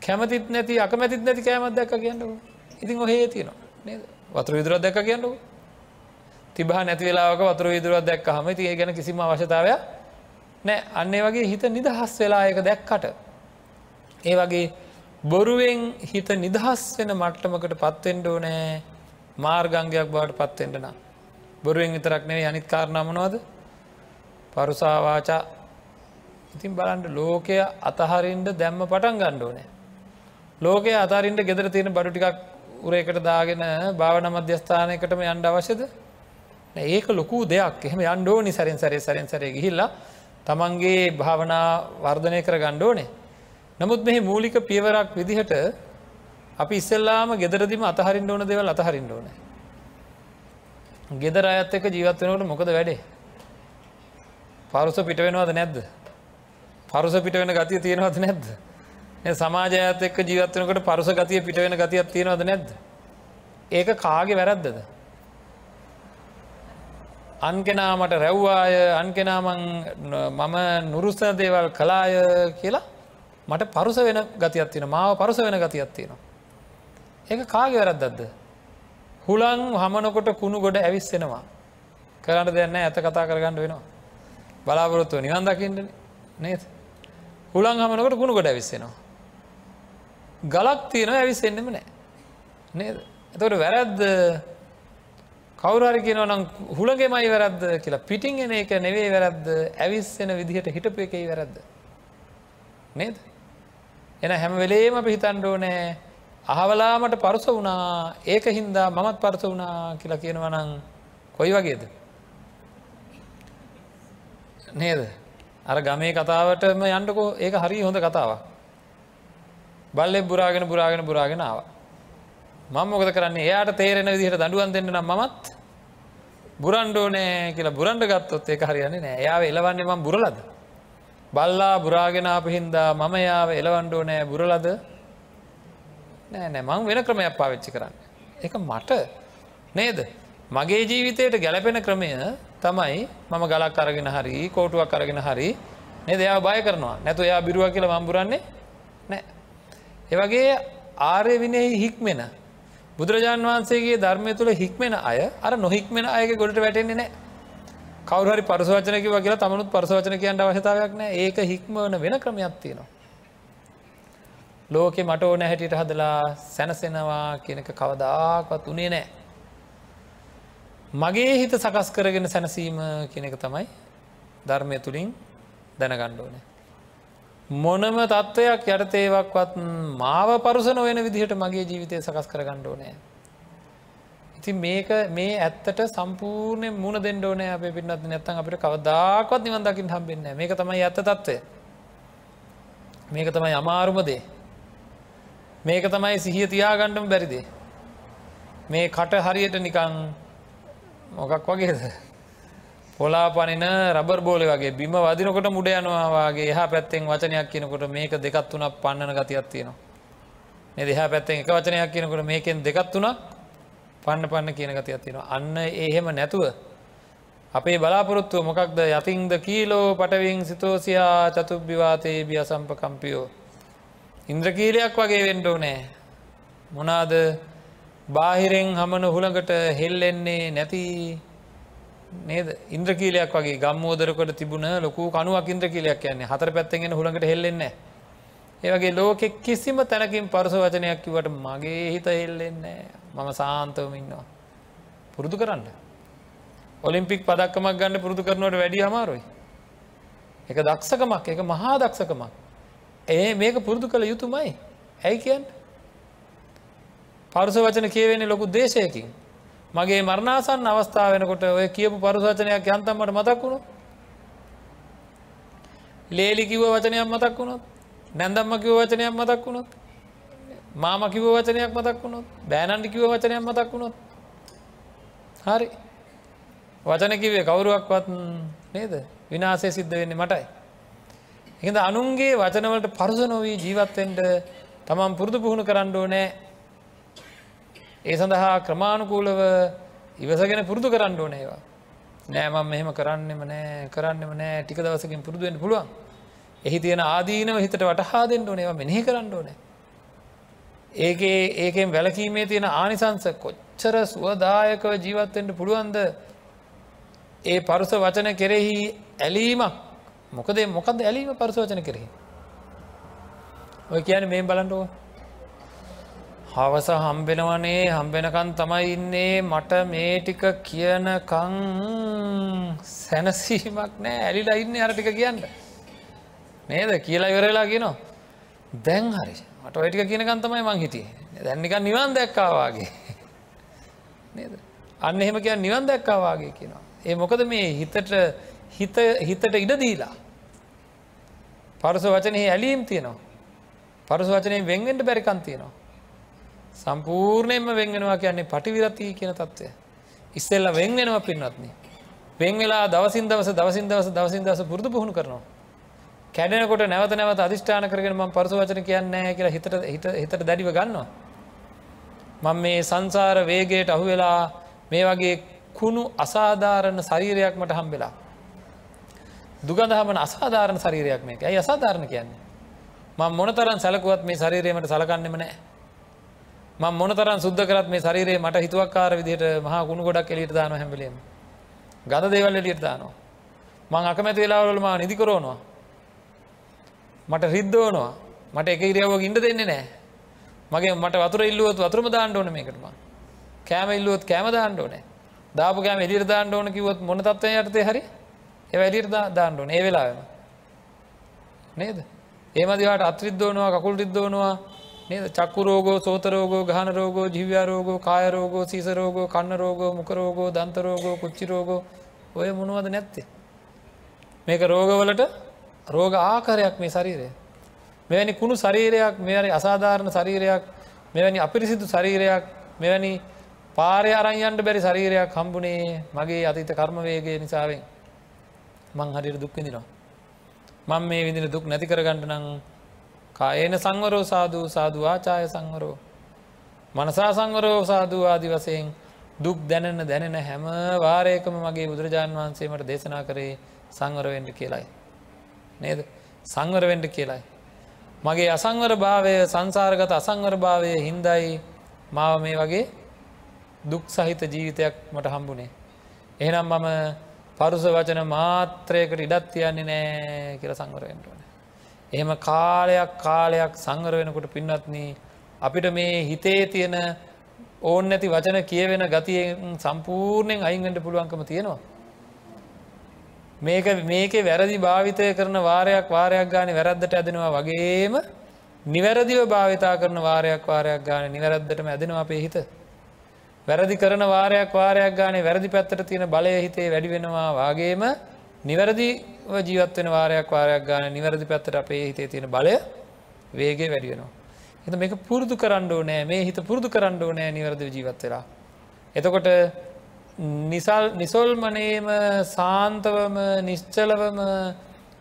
කැමතිත් නැති අකමැතිත් නැති කෑමත් දැක්ක කියන්නක. ඉතින් ඔහේ තියෙනවා. නේද? වතුර විදුරත් දැක්ක කියන්නක. තිබහ නැති වෙලාවක වතුර විදුරත් දැක්ක හම තිය ගැන කිසිම අවශ්‍යතාවයක් නෑ අන්නේ වගේ හිත නිදහස් වෙලා එක දැක්කට. ඒ වගේ බොරුවෙන් හිත නිදහස් වෙන මට්ටමකට පත්වෙන්ඩෝ නෑ මාර්ගංගයක් බවට පත්වෙන්ට නම්. බොරුවෙන් විතරක් නෙවේ අනිත් කාරණමනවද පරුසාවාචා. ඉතින් බලන්ට ලෝකය අතහරින්ට දැම්ම පටන් ගණ්ඩෝනෑ ලෝකය අතරින්ට ගෙදර තියෙන බඩු ටිකක් උරේකට දාගෙන භාවන මධ්‍යස්ථානයකටම යන්ඩ අවශ්‍යද? ඒක ලොකු දෙයක්. එහෙම යන්ඩෝනි සැරෙන් සැරේ සැරෙන් සැරේ ගිහිල්ලා තමන්ගේ භාවනා වර්ධනය කර ගණ්ඩෝනේ නමුත් මෙහි මූලික පියවරක් විදිහට අපි ඉස්සෙල්ලාම ගෙදරදිම අතහරින් ඕන දෙවල් අතහරින් ඕන. ගෙදර අයත් එක ජීවත් වෙනකට මොකද වැඩේ? පරුස පිට වෙනවද නැද්ද? පරුස පිට වෙන ගතිය තියෙනවද නැද්ද? සමාජයත් එක්ක ජීවත්වනකට පරුස ගතිය පිට වෙන ගතියක් තියෙනවද නැද්ද? ඒක කාගේ වැරද්දද? අන් කෙනාමට රැව්වාය අන් කෙනාමං මම නුරුස්ස දේවල් කලාය කියලා මට පරුස වෙන ගතියක් තියෙන මාව පරුස වෙන ගතියක් තියෙනවා. ඒක කාගේ වැරද්දක්ද. හුලං හමනකොට කුණු ගොඩ ඇවිස්සෙනවා. කරන්න දෙන්න ඇත කතා කරගන්න වෙනවා. බලාපොරොත්තුව නිවන් දකිට නේද. හුලං හමනකොට කුණු ගොඩ ඇවිස්සෙනවා. ගලක් තියෙන ඇවිස්සෙන්නෙම නෑ. නේද. එතකොට වැරැද්ද කවුරරි කියනවනම් හුළගෙමයි වැරද්ද කියලා පිටිං එන එක නෙවේ වැරද්ද ඇවිස්සෙන විදිහට හිටපු එකයි වැරද්ද. නේද. එන හැම වෙලේම අපි හිතන්ඩෝ නෑ අහවලාමට පරුස වුණා ඒක හින්දා මමත් පරස වුණා කියලා කියනවනං කොයි වගේද. නේද. අර ගමේ කතාවටම යන්ටකෝ ඒක හරි හොඳ කතාවක්. බල්ලෙ බුරාගෙන බුරාගෙන බුරාගෙන ආව. මං මොකද කරන්නේ එයාට තේරෙන විදිහට දඩුවන් දෙන්න නම් මත් බුරන්්ඩෝනෑ කියලා බුරන්ඩ ගත්තොත් ඒක හරියන්නේ නෑ යාව එලවන්නේ මම් බුරලද. බල්ලා බුරාගෙන අප හින්දා මම යාව එලවන්ඩෝ නෑ බුරලද නෑ නෑ මං වෙන ක්‍රමයක් පාවිච්චි කරන්න. එක මට නේද. මගේ ජීවිතයට ගැලපෙන ක්‍රමය තමයි මම ගලක් අරගෙන හරි කෝටුවක් අරගෙන හරි නේ දෙයා බය කරනවා නැතු එයා බිරුව කියල මම්බුරන්නේ නෑ. ඒවගේ ආර්ය විනෙහි හික්මෙන බුදුරජාන් වහන්සේගේ ධර්මය තුළ හික්මෙන අය අර නොහික්මෙන අයගේ ගොඩට වැටෙන්නේ නෑ කවරහරි පරසවචනක කියලා තමනුත් පරසවචන කියන්න අවශ්‍යතාවයක් නෑ ඒක හික්මවන වෙන ක්‍රමයක් තියෙනවා. ලෝකෙ මට ඕන හැටියට හදලා සැනසෙනවා කියනක කවදාකවත් උනේ නෑ. මගේ හිත සකස් කරගෙන සැනසීම කියනක තමයි ධර්මය තුළින් දැනගණ්ඩෝනෑ. මොනම තත්ත්වයක් යටතේවක්වත් මාව පරුස නොවෙන විදිහට මගේ ජීවිතය සකස් කරගණ්ඩෝනෑ. ඉතින් මේක මේ ඇත්තට සම්පූර්ණය මුණ දෙන්නඩෝනෑ අප පින්නත් නැත්තන් අපිට කවදාකොත් නිවන් දකිින් හම්බෙන්න මේක තමයි ඇත්ත තත්වය මේක තමයි අමාරුමදේ මේක තමයි සිහිය තියාගණ්ඩම බැරිදේ මේ කට හරියට නිකං මොකක් වගේද? පොලා පනින රබර් බෝලි වගේ බිම වදිනකොට මුඩ යනවාගේ එහ පැත්තෙන් වචනයක් කියනකොට මේක දෙකත් වුණක් පන්නන ගතියක් තියෙනවා. දෙහ පැත්තෙන් එක වචනයක් කියනකොට මේකෙන් දෙකත් වුණක් පන්න පන්න කියන ගතියක් තියෙනවා. අන්න එහෙම නැතුව අපේ බලාපොරොත්තුව මොකක්ද? යතින්ද කීලෝ පටවින් සිතෝසියා චතුබ්භිවාතයේ බිය සම්පකම්පියෝ ඉන්ද්‍රකීලයක් වගේ වෙන්ඩෝ නෑ මොනාද බාහිරෙන් හමන හුළඟට හෙල්ලෙන්නේ නැති නේද ඉන්ද්‍රකීලයක් වගේ ගම්මෝදරකට තිබුණ ලොකු කනුවක් ඉන්ද්‍රකීලයක් කියන්නේ හතර පැත්තෙන්ගෙන හුළඟට හෙල්ලෙන්නේ ඒවගේ ලෝකෙ කිසිම තැනකින් පරස වචනයක් කිවට මගේ හිත හෙල්ලෙන්නේ මම සාන්තවම ඉන්නවා. පුරුදු කරන්න. ඔලිම්පික් පදක්කමක් ගන්න පුරුදු කරනවට වැඩි අමාරුයි. එක දක්ෂකමක් එක මහා දක්ෂකමක්. ඒ මේක පුරුදු කළ යුතුමයි. ඇයි කියන්න. පරුස වචන කියවෙන්නේ ලොකු දේශයකින්. මගේ මරණාසන් අවස්ථාව වෙනකොට ඔය කියපු පරුසවචනයක් යන්තම්මට මතක් වුණු. ලේලි කිව වචනයක් මතක් වුණොත් නැන්දම්ම කිව වචනයක් මතක් වුණොත් මාම කිව වචනයක් මතක් වුණොත් බෑනන්ඩි කිව වචනයක් මතක් වුණොත් හරි වචන කිවේ කවුරුවක්වත් නේද විනාසය සිද්ධ වෙන්නේ මටයි. එහිද අනුන්ගේ වචනවලට පරුස නොවී ජීවත්තෙන්ට තමන් පුරුදු පුහුණු කරන්න ඕනෑ ඒ සඳහා ක්‍රමාණුකූලව ඉවසගෙන පුරුදු කරන්න ඕනේවා. නෑමම් මෙහෙම කරන්නෙම නෑ කරන්නෙම නෑ ටික දවසකින් පුරුදුවෙන් පුළුවන්. එහි තියෙන ආදීනව හිතට වටහා දෙන්න ඕනේවා මෙනෙහි කරන්න ඕනේ. ඒකේ ඒකෙන් වැලකීමේ තියෙන ආනිසංස කොච්චර සුවදායකව ජීවත්තෙන්ට පුළුවන්ද ඒ පරුස වචන කෙරෙහි ඇලීමක් මොකද මොකද ඇලීම පරුස වචන කෙරෙහි. ඔය කියන මේ බලන්ටුව හවස හම්බෙනවනේ හම්බෙනකන් තමයි ඉන්නේ. මට මේ ටික කියනකං සැනසීමක් නෑ. ඇලිලා ඉන්න අරටික කියන්න. නේද? කියලා ඉවරලා කියනවා. දැන් හරි. මට ඔයටික කියනකන් තමයි මං හිටිය. දැන්නිකන් නිවන් දැක්කාවාගේ නේද? අන්න එහෙම කියන්න නිවන් දැක්කාවාගේ කියනවා. ඒ මොකද මේ හිතට හිත හිතට ඉඩ දීලා පරුස වචනය ඇලීම් තියෙනවා පරුස වචනය වෙන්ගෙන්ට බැරිකන් තියෙනවා සම්පූර්ණයෙන්ම වෙන්ගෙනවා කියන්නේ පටිවිරතිී කියන තත්ත්වය. ඉස්සෙල්ල වෙන්ගෙනවා පින්නත්න. වෙන් වෙලා දවසින් දවස දවසින් දවස දවසින් දවස පුරදු පුහුණු කරනවා. කැඩෙනකොට නැවත නැවත අධිෂ්ඨාන කරගෙන ම පරසු වචන කියන්නේ කියලා හිතට හිත හිතට දැඩිව ගන්නවා. මං මේ සංසාර වේගයට අහු වෙලා මේ වගේ කුණු අසාධාරණ ශරීරයක් මට හම්බෙලා. දුගඳහමන අසාධාරණ ශරීරයක් මේක. ඇයි අසාධාරණ කියන්නේ. මං මොනතරන් සැලකුවත් මේ ශරීරයමට සලකන්නෙම නෑ. ම මොනතරන් සුද්ද කරත් මේ ශරීරයේ මට හිතුවක්කාර විදිහට මහා කුණු ගොඩක් එලියට දාන හැබලීම ගඳ දේවල් එලියට දානවා. මං අකමැති වෙලාවලම නිදිකරෝනවා මට රිද්දෝනවා මට එක ඉරියාවක් ඉඩ දෙන්නේ නෑ. මගේ මට වතුර ඉල්ලුවත් වතුරම දාන්න ඕන මේකටම කෑම ඉල්ලුවත් කෑම දාන්න ඕනේ. දාපු කෑම එලියට දාන්න ඕන කිවොත් මොන තත්වය යටතේ හරි ඒ එලියට දාන්න ඕන. ඒ වෙලාවෙම. නේද? ඒමදිවට අත්‍රිද්දෝනවා කකුල් රිද්දෝනවා නේද? චක්කුරෝගෝ සෝතරෝගෝ ගහනරෝගෝ ජිව්‍යාරෝගෝ කායරෝගෝ සීසරෝගෝ කන්නරෝගෝ මුකරෝගෝ දන්තරෝගෝ කුච්චිරෝගෝ ඔය මොනුවද නැත්තේ. මේක රෝගවලට රෝග ආකාරයක් මේ ශරීරය. මෙවැනි කුණු ශරීරයක් මෙවැනි අසාධාරණ ශරීරයක් මෙවැනි අපිරිසිදු ශරීරයක් මෙවැනි පාරය අරයන්ට බැරි ශරීරයක් හම්බුණේ මගේ අතීත කර්මවේගේ නිසාවෙන්. මං හරියට දුක්විදිනවා. මං මේ විදින දුක් නැති කරගන්නට නං කායන සංවරෝ සාධූ සාධ ආචාය සංවරෝ. මනසා සංවරෝ සාධූ ආදි වසයෙන් දුක් දැනන්න දැනෙන හැම වාරයකම මගේ බුදුරජාණන් වහන්සේමට දේශනා කරේ සංවරවෙන්ඩ කියලයි. නේද සංවරවෙන්ඩ කියලයි. මගේ අසංවර භාවය සංසාරගත අසංවර භාවය හින්දයි මාව මේ වගේ දුක් සහිත ජීවිතයක් මට හම්බුණේ. එහෙනම් මම පරුස වචන මාත්‍රයකට ඉඩත් තියන්නේ නෑ කියල සංවරෙන්ටුවන. එහෙම කාලයක් කාලයක් සංවර වෙනකොට පින්නත්න අපිට මේ හිතේ තියෙන ඕන් නැති වචන කියවෙන ගතියෙන් සම්පූර්ණයෙන් අයිංගට පුළුවන්කම තියෙනවා. මේක මේක වැරදි භාවිතය කරන වාරයක් වාරයක් ගාන වැරද්දට ඇදෙනවා වගේම නිවැරදිව භාවිතා කරන වාරයක් වාරයක් ගාන නිවැරද්දටම ඇදෙනවා අපේ හිත. වැරදි කරන වාරයක් වාරයක් ගානේ වැරදි පැත්තට තියෙන බලය හිතේ වැඩි වෙනවා වගේම නිවැරදි ජීවත්වෙන වාරයක් වාරයක් ගාන නිවැරදි පැත්තට අපේ හිතේ තියෙන බලය වේගේ වැඩි වෙනවා. එත මේක පුරුදු කරන්නඩෝ නෑ මේ හිත පුරුදු කරන්නඩෝ නෑ නිවැරදි ජීවත් වෙලා. එතකොට නිසල් නිසොල්මනේම සාන්තවම නිශ්චලවම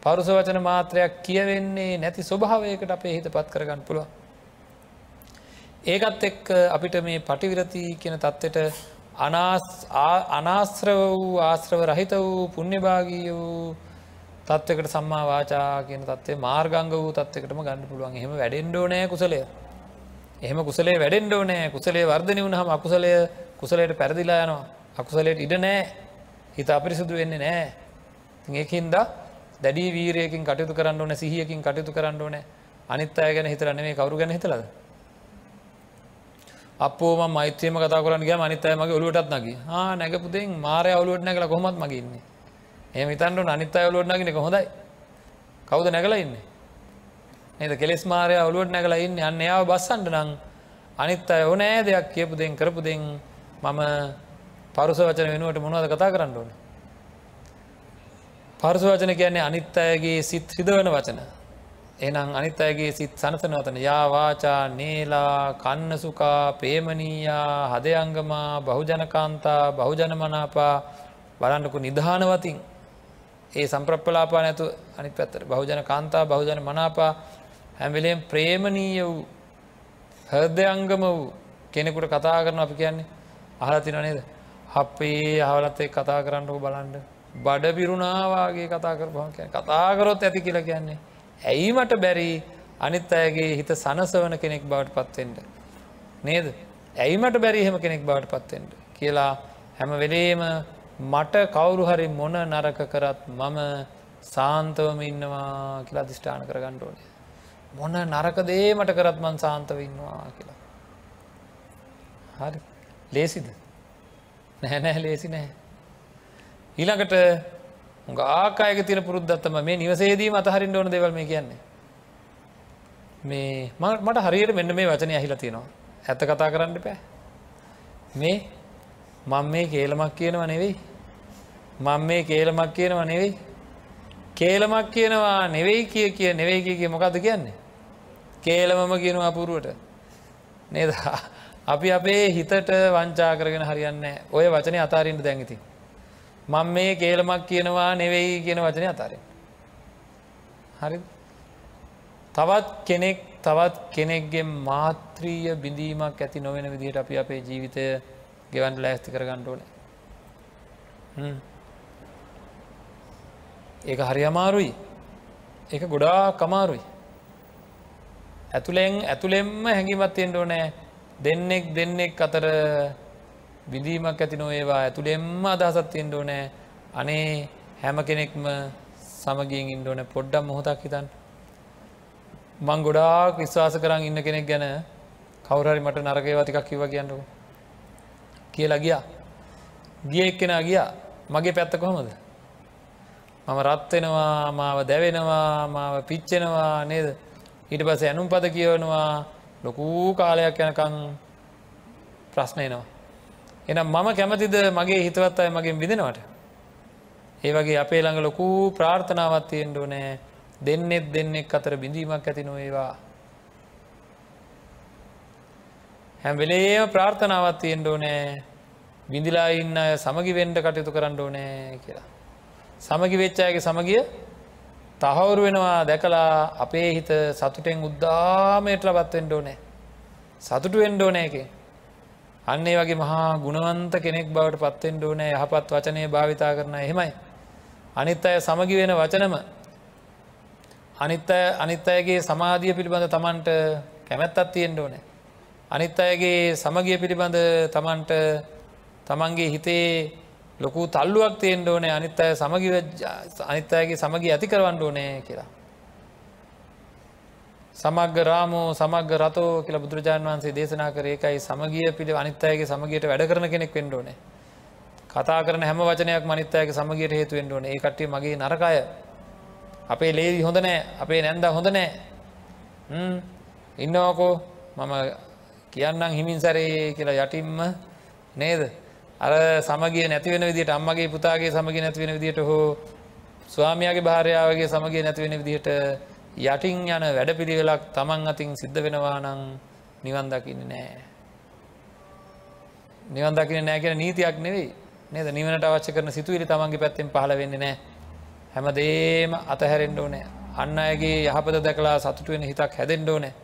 පරුස වචන මාත්‍රයක් කියවෙන්නේ නැති ස්වභාවයකට අපේ හිත පත් කරගන්න පුළුව. ඒකත් එක්ක අපිට මේ පටිවිරති කියන තත්ත්වට අනාශ්‍රව වූ ආශ්‍රව රහිත වූ පුුණ්‍යභාගී වූ තත්වකට සම්මා වාචා කියන තත්වේ මාර්ගංග වූ තත්වකටම ගන්න පුළුවන්. එහෙම වැඩෙන්ඩෝ නෑ කුසලය. එහෙම කුසලේ වැඩෙන්ඩෝ නෑ කුසලේ වර්ධනය වුණහම අකුසලය කුසලයට පැරදිලා යනවා. අකුසලයට ඉඩ නෑ හිත අපිරිසුදු වෙන්නේ නෑ ඒකින්ද දැඩී වීරයකින් කටයුතු කරන්න ඕන සිහියකින් කටයුතු කරන්න ඕන. අනිත් අය ගැන හිතරන්නේ මේ කවරු ගැන හිතලද? අපෝ මෛත්‍රයම කතා කරන්න ගිය අනිත්තය මගේ ඔලුවටත් නගේ ආ නැගපුදෙන් මාරය ඔලුවට නැකල කොහොමත් මගේන්නේ එම හිතන්ට අනිත්තය ඔලුවට නගෙනක හොඳයි කවුද නැකලා ඉන්නේ? එද කෙලෙස් මාරය ඔලුවට නැකලා ඉන්න. අන්න එයාව බස්සන්ට නං අනිත් අය ඕනෑ දෙයක් කියපු දෙෙන් කරපු දෙෙන් මම පරුස වචන වෙනුවට මොනවද කතා කරන්න ඕන? පරුස වචන කියන්නේ අනිත් අයගේ සිත් රිදවන වචන. එනම් අනිත් අයගේ සිත් සනසනවතන යාවාචා නේලා කන්නසුකා ප්‍රේමණීයා හදයංගමා බහුජනකාන්තා බහුජන මනාපා බලන්නකු නිධානවතින්. ඒ සම්ප්‍රප්පලාපා නැතු අනි පැත්තර බහුජන කාන්තා බහුජන මනාපා හැමිලෙන් ප්‍රේමණීය වූ හර්දයංගම වූ කෙනෙකුට කතා කරන අපි කියන්නේ. අහලතින නේද? අපේ හවලත්තේ කතා කරන්නක බලන්ඩ බඩ පිරුණාවාගේ කතා කරපහන් කතාකරොත් ඇති කියලා කියන්නේ. ඇයිමට බැරි අනිත් අයගේ හිත සනසවන කෙනෙක් බවට පත්වෙන්ට. නේද. ඇයිමට බැරි එහෙම කෙනෙක් බවට පත්වෙන්ට. කියලා හැම වෙලේම මට කවුරු හරි මොන නරක කරත් මම සාන්තවම ඉන්නවා කියලා දිෂ්ඨාන කර ගණ්ඩෝනේ. මොන නරක දේමට කරත් මන් සාන්තව ඉන්නවා කියලා. හරි ලේසිද නැහැනෑ ලේසි නෑ. ඊළඟට ආකායක තින පුරුද්දත්තම මේ නිවසේදී අතහරින් ඕන දෙවල් මේ කියන්නේ. මේ මට හරියට මෙන්න මේ වචනය ඇහිලා තියෙනවා. ඇත්ත කතා කරන්න පෑ. මේ මං මේ කේලමක් කියනව නෙවෙයි. මං මේ කේලමක් කියනව නෙවෙයි. කේලමක් කියනවා නෙවෙයි කිය කිය නෙවෙයි කිය කිය මොකක්ද කියන්නේ. කේලමම කියනවා පුරුවට. නේද අපි අපේ හිතට වංචා කරගෙන හරියන්න ඔය වචනය අතාරින්ට දැඟති. මං මේ කේලමක් කියනවා නෙවෙයි කියන වචනය අතාරෙන්. හරි තවත් කෙනෙක් තවත් කෙනෙක්ගේ මාත්‍රීය බිඳීමක් ඇති නොවෙන විදිහට අපි අපේ ජීවිතය ගෙවන්ට ලෑස්ති කර ගණ්ඩෝන ඒක හරි අමාරුයි. ඒක ගොඩා කමාරුයි ඇතුළෙන් ඇතුළෙෙම්ම හැඟිමත් එෙන්ඩෝ නෑ දෙන්නෙක් දෙන්නෙක් අතර විඳීමක් ඇති නොඒවා ඇතුළෙෙම්ම අදහසත් තියෙන්ට ඕනෑ. අනේ හැම කෙනෙක්ම සමගියෙන් ඉන්ඩෝන පොඩ්ඩම් මොහොතක් හිතන් මං ගොඩාක් විශ්වාස කරන්න ඉන්න කෙනෙක් ගැන කවුරහරි මට නරකේවතිකක් කිව කියන්නක. කියලා ගියා. ගිය එක්කෙනා ගියා. මගේ පැත්ත කොහොමද? මම රත්වෙනවා මාව දැවෙනවා මාව පිච්චෙනවා නේද? ඊට පස ඇනුම් පද කියවනවා. ලොකූ කාලයක් යනකං ප්‍රශ්නයනවා එනම් මම කැමතිද මගේ හිතවත් අය මගින් විදෙනවට. ඒ වගේ අපේ ළඟ ලොකූ ප්‍රාර්ථනාවත් තියෙන්ට නෑ දෙන්නෙත් දෙන්නෙක් අතර බිඳීමක් ඇති නොඒවා. හැම් වෙලේම ප්‍රාර්ථනාවත් තියෙන්ට ඕනෑ බිඳිලා ඉන්න අය සමගි වෙන්ඩ කටයුතු කරන්න ඕනෑ කියලා. සමගි වෙච්චායගේ සමගිය තහවුරු වෙනවා දැකලා අපේ හිත සතුටෙන් උද්දාමයට ලබත්වෙන්ඩ ඕනෑ සතුටු වෙන්ඩ ඕනෑ එකේ අන්නේ වගේ මහා ගුණවන්ත කෙනෙක් බවට පත්තෙන්ට ඕනෑ යහපත් වචනය භාවිතා කරන එහෙමයි. අනිත් අය සමගි වෙන වචනම අනිත් අය අනිත් අයගේ සමාධිය පිළිබඳ තමන්ට කැමැත්තත් තියෙන්ට ඕනෑ. අනිත් අයගේ සමගිය පිළිබඳ තමන්ට තමන්ගේ හිතේ ලොකු තල්ලුවක් තියෙන්ට ඕනේ අනිත් අය සමගි අනිත් අයගේ සමගි ඇති කරවන්න ඕනෑ කියලා. සමග රාමෝ සමග රතෝ කියල බුදුරජාණන් වන්සේ දේශනා කර ඒකයි සමගිය පිළි අනිත්තයගේ සමගේට වැඩ කරන කෙනෙක් වෙන්ඩෝන කතා කරන හැම වචනයක් මනිත්තයක සමගේට හේතු වෙන්ඩෝන ඒ කට්ටිය මගේ නරකාය අපේ ලේදි හොඳ නෑ. අපේ නැන්ද හොඳ නෑ. ඉන්නවකෝ. මම කියන්නම් හිමින් සැරේ කියලා යටින්ම. නේද? අර සමගේ නැතිවෙන විදිට අම්මගේ පුතාගේ සමග නැතිවෙන විදිට හෝ ස්වාමයාගේ භාරයාවගේ සමගේ නැතිවෙන විදිහට යටින් යන වැඩ පිළිවෙලක් තමන් අතින් සිද්ධ වෙනවා නං නිවන් දකින්න නෑ. නිවන් දකින නෑ කියෙන නීතියක් නෙවෙයි. නේද? නිවනට අවශ්‍ය කරන සිතුවිලි තමන්ගේ පැත්තෙන් පහල වෙන්න නෑ. හැම දේම අතහැරෙන්ඩ ඕනෑ. අන්න අයගේ යහපත දැකලා සතුට වෙන හිතක් හැදෙන්ඩ ඕනෑ.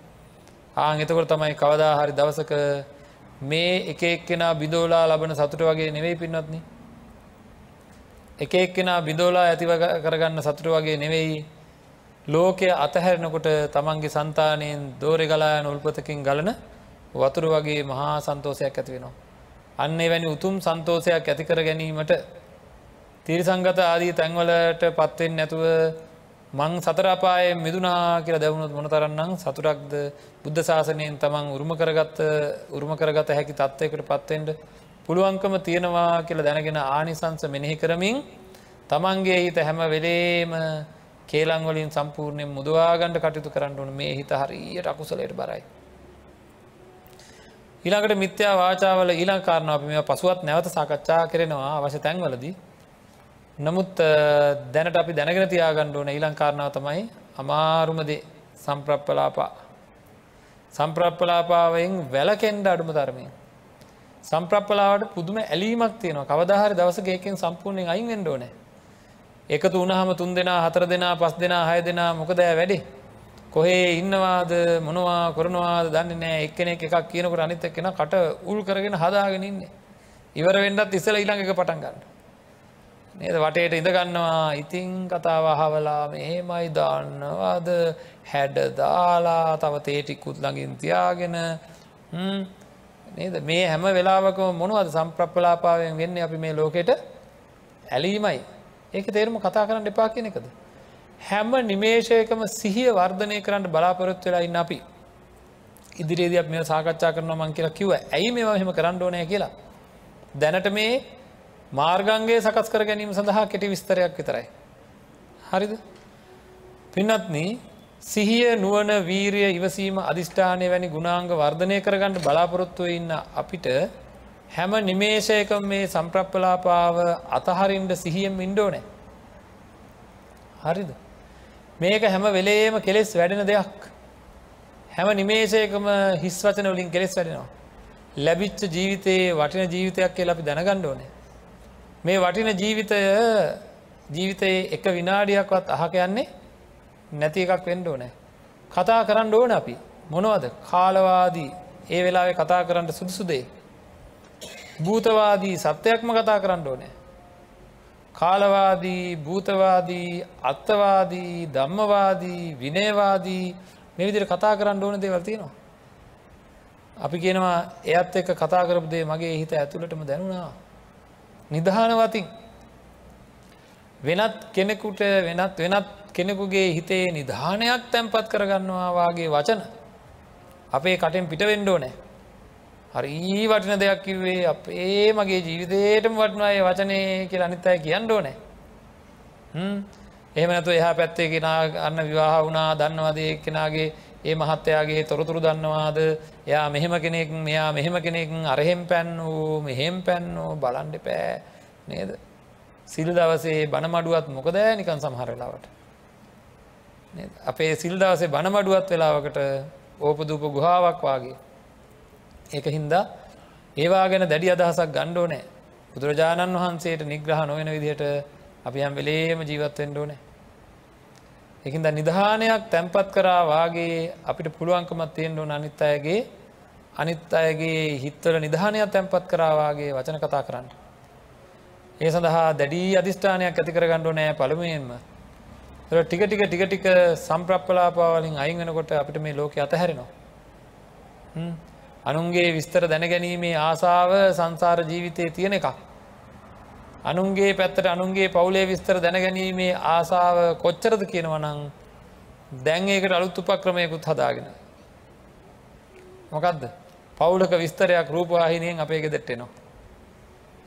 ආං එතකොට තමයි කවදා හරි දවසක මේ එක එක්කෙනා බිදෝලා ලබන සතුට වගේ නෙවෙයි පින්නත්න එක එක්කෙනා බිදෝලා ඇතිව කරගන්න සතුට වගේ නෙවෙයි. ලෝකය අතහැරෙනකොට තමන්ගේ සන්තානයෙන් දෝරෙ ගලායන උල්පතකින් ගලන වතුර වගේ මහා සන්තෝසයක් ඇති වෙනවා. අන්නේ වැනි උතුම් සන්තෝසයක් ඇතිකර ගැනීමට තිරිසංගත ආදී තැන්වලට පත්වෙන් නැතුව මං සතරපාය මිදුනා කියලා දැවුණුත් මොන තරන්නම් සතුරක්ද බුද්ධ ශාසනයෙන් තමන් උරුම කරගත්ත උරුම කරගත හැකි තත්වයකට පත්වෙන්ට පුළුවන්කම තියෙනවා කියලා දැනගෙන ආනිසංස මෙනෙහි කරමින් තමන්ගේ හිත හැම වෙලේම කේලංවලින් සම්පූර්ණයෙන් මුදවාගණ්ඩ කටයුතු කරන්න ඕන මේ හිත හරියට අකුසලයට බරයි. ඊළඟට මිත්‍යා වාචාවල ඊළං කාරණාව අපි මේ පසුවත් නැවත සාකච්ඡා කරනවා අවශ්‍ය තැන්වලදී. නමුත් දැනට අපි දැනගෙන තියාගණ්ඩ ඕන ඊළං කාරණාව තමයි අමාරුමදේ සම්ප්‍රප්පලාපා. සම්ප්‍රප්පලාපාවෙන් වැලකෙන්ඩ අඩුම ධර්මයෙන්. සම්ප්‍රප්පලාවට පුදුම ඇලීමක් තියෙනවා කවදාහරි දවසගේකෙන් සම්පූර්ණයෙන් අයින් වෙන්න ඕනේ. එකතු වුණහම තුන් දෙනා හතර දෙනා පස් දෙනා හය දෙනා මොකදෑ වැඩේ. කොහේ ඉන්නවාද? මොනවා කරනවාද? දන්න නෑ එක්කෙනෙක් එකක් කියනකට අනිත කෙන කට උල් කරගෙන හදාගෙන ඉන්නේ. ඉවර වෙන්නත් ඉස්සල ඊළඟ එක පටන් ගන්න. නේද? වටේට ඉඳගන්නවා ඉතිං කතාව අහවලා මෙහෙමයි දන්නවාද? හැඩ දාලා තව තේටිකුත් ළඟින් තියාගෙන. නේද? මේ හැම වෙලාවකම මොනවද සම්ප්‍රප්පලාපාවෙන් වෙන්න අපි මේ ලෝකෙට? ඇලීමයි. ඒක තේරුම කතා කරන්න එපා කියන එකද. හැම නිමේෂයකම සිහිය වර්ධනය කරන්න බලාපොරොත්තු වෙලා ඉන්න අපි. ඉදිරියේද අප මේ සාකච්ඡා කරනවා මං කියලා කිව්ව ඇයි මේවා එහෙම කරන්න ඕනය කියලා. දැනට මේ මාර්ගන්ගේ සකස් කර ගැනීම සඳහා කෙටි විස්තරයක් විතරයි. හරිද? පින්නත්නී සිහිය නුවන වීරිය ඉවසීම අධිෂ්ඨානය වැනි ගුණාංග වර්ධනය කරගන්න බලාපොරොත්තුව ඉන්න අපිට හැම නිමේෂයක මේ සම්ප්‍රප්පලාපාව අතහරින්ට සිහියෙන් ඉන්ඩෝනෑ. හරිද. මේක හැම වෙලේම කෙලෙස් වැඩෙන දෙයක්. හැම නිමේෂයකම හිස් වචන වලින් කෙලෙස් වැඩෙනවා. ලැබිච්ච ජීවිතයේ වටින ජීවිතයක් කියලා අපි දැනගණ්ඩ ඕනේ. මේ වටින ජීවිතය ජීවිතයේ එක විනාඩියක්වත් අහක යන්නේ නැති එකක් වෙන්ඩ ඕනෑ. කතා කරන්න ඕන අපි මොනවද කාලවාදී ඒ වෙලාවේ කතා කරන්න සුදුසුදේ. භූතවාදී සත්‍යයක්ම කතා කරන්න ඕනෑ. කාලවාදී භූතවාදී අත්තවාදී ධම්මවාදී විනයවාදී මෙවිදිර කතා කරන්න ඕන දේවල් තියෙනවා. අපි කියනවා එයත් එක කතා කරපු දේ මගේ හිත ඇතුළටම දැනුණා. නිධානවතින් වෙනත් කෙනෙකුට වෙනත් වෙනත් කෙනෙකුගේ හිතේ නිධානයක් තැන්පත් කරගන්නවා වගේ වචන අපේ කටෙන් පිටවෙන්ඩෝ නෑ හරි වටින දෙයක් කිව්වේ අපේ මගේ ජීවිතයටම වටනවාය වචනය කියල අනිත් අය කියන්නඩෝ නෑ එහෙමනතු එහා පැත්තේ කෙන අන්න විවාහ වුණා දන්නවදේ කෙනගේ ඒ මහත්තයාගේ තොරතුරු දන්නවාද? එයා මෙහෙම කෙනෙක් මෙයා මෙහෙම කෙනෙක් අරහෙම් පැන් වූ මෙහෙම් පැන්නෝ බලන්ඩ පෑ නේද? සිල් දවසේ බණමඩුවත් මොකදෑ නිකන් සමහරලාවට අපේ සිල් දවසේ බණමඩුවත් වෙලාවකට ඕපදූප ගුහාවක් වාගේ. ඒක හින්දා ඒවා ගැන දැඩි අදහසක් ගණ්ඩෝ නෑ බුදුරජාණන් වහන්සේට නිග්‍රහ නොවෙන විදිහට අපි හැම් වෙලේම ජීවත්වෙන්ඩෝ නෑ එකින්ද නිධානයක් තැන්පත් කරා වාගේ අපිට පුළුවන්කමත් තියෙන්ඩෝ අනිත් අයගේ අනිත් අයගේ හිත්තල නිධානයක් තැන්පත් කරාවාගේ වචන කතා කරන්න. ඒ සඳහා දැඩී අධිෂ්ඨානයක් ඇති කරගණ්ඩෝ නෑ පළමුයෙන්ම ටික ටික ටික ටික සම්ප්‍රප්පලාපාවලින් අයින් වෙනකොට අපිට මේ ලෝක අතහැරෙනවා. අනුන්ගේ විස්තර දැනගැනීමේ ආසාව සංසාර ජීවිතය තියෙන එකක්. අනුන්ගේ පැත්තට අනුන්ගේ පවුලේ විස්තර දැනගැනීමේ ආසාව කොච්චරද කියනවනං දැන් ඒකට අලුත් උපක්‍රමයකුත් හදාගෙන. මොකක්ද පවුලක විස්තරයක් රූපවාහිනයෙන් අපේ ගෙදෙට්ටෙනවා.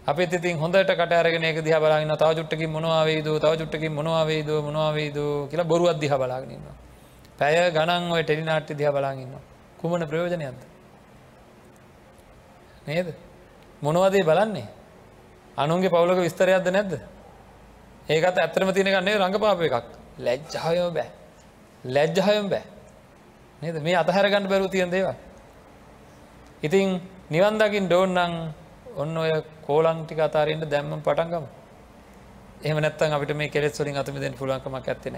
අපේ ඉතින් හොඳට කටරගෙන එක දිහ බලාගන්න තව චුට්ටකින් මොනවාවේද තව චුට්ටකින් මොනවාවේද මොනවාවේද කියලා බොරුවත් දිහ බලාගෙනන්න. පැය ගණන් ඔය ටෙලිනාට්ටි දිහ බලාගන්න. කුමන ප්‍රයෝජනයක්ද. නේද. මොනවදේ බලන්නේ. අනුන්ගේ පවුලක විස්තරයක්ද නැද්ද. ඒකත් ඇත්තරම තියන ගන්නේ රඟපාප එකක් ලැජ්ජායෝ බෑ. ලැජ්ජහයම් බෑ. නේද මේ අතහැරගන්න බැරු තියන් දේවා. ඉතින් නිවන්දකින් ඩෝන්නං ඔන්න ඔය කෝලංටික අතාරෙන්ට දැම්ම පටන්ගම එහම නැත්තන් අපිට මේ කෙස් වලින් අතුම දෙන්න පුළුවන්කමක් ඇත්තෙන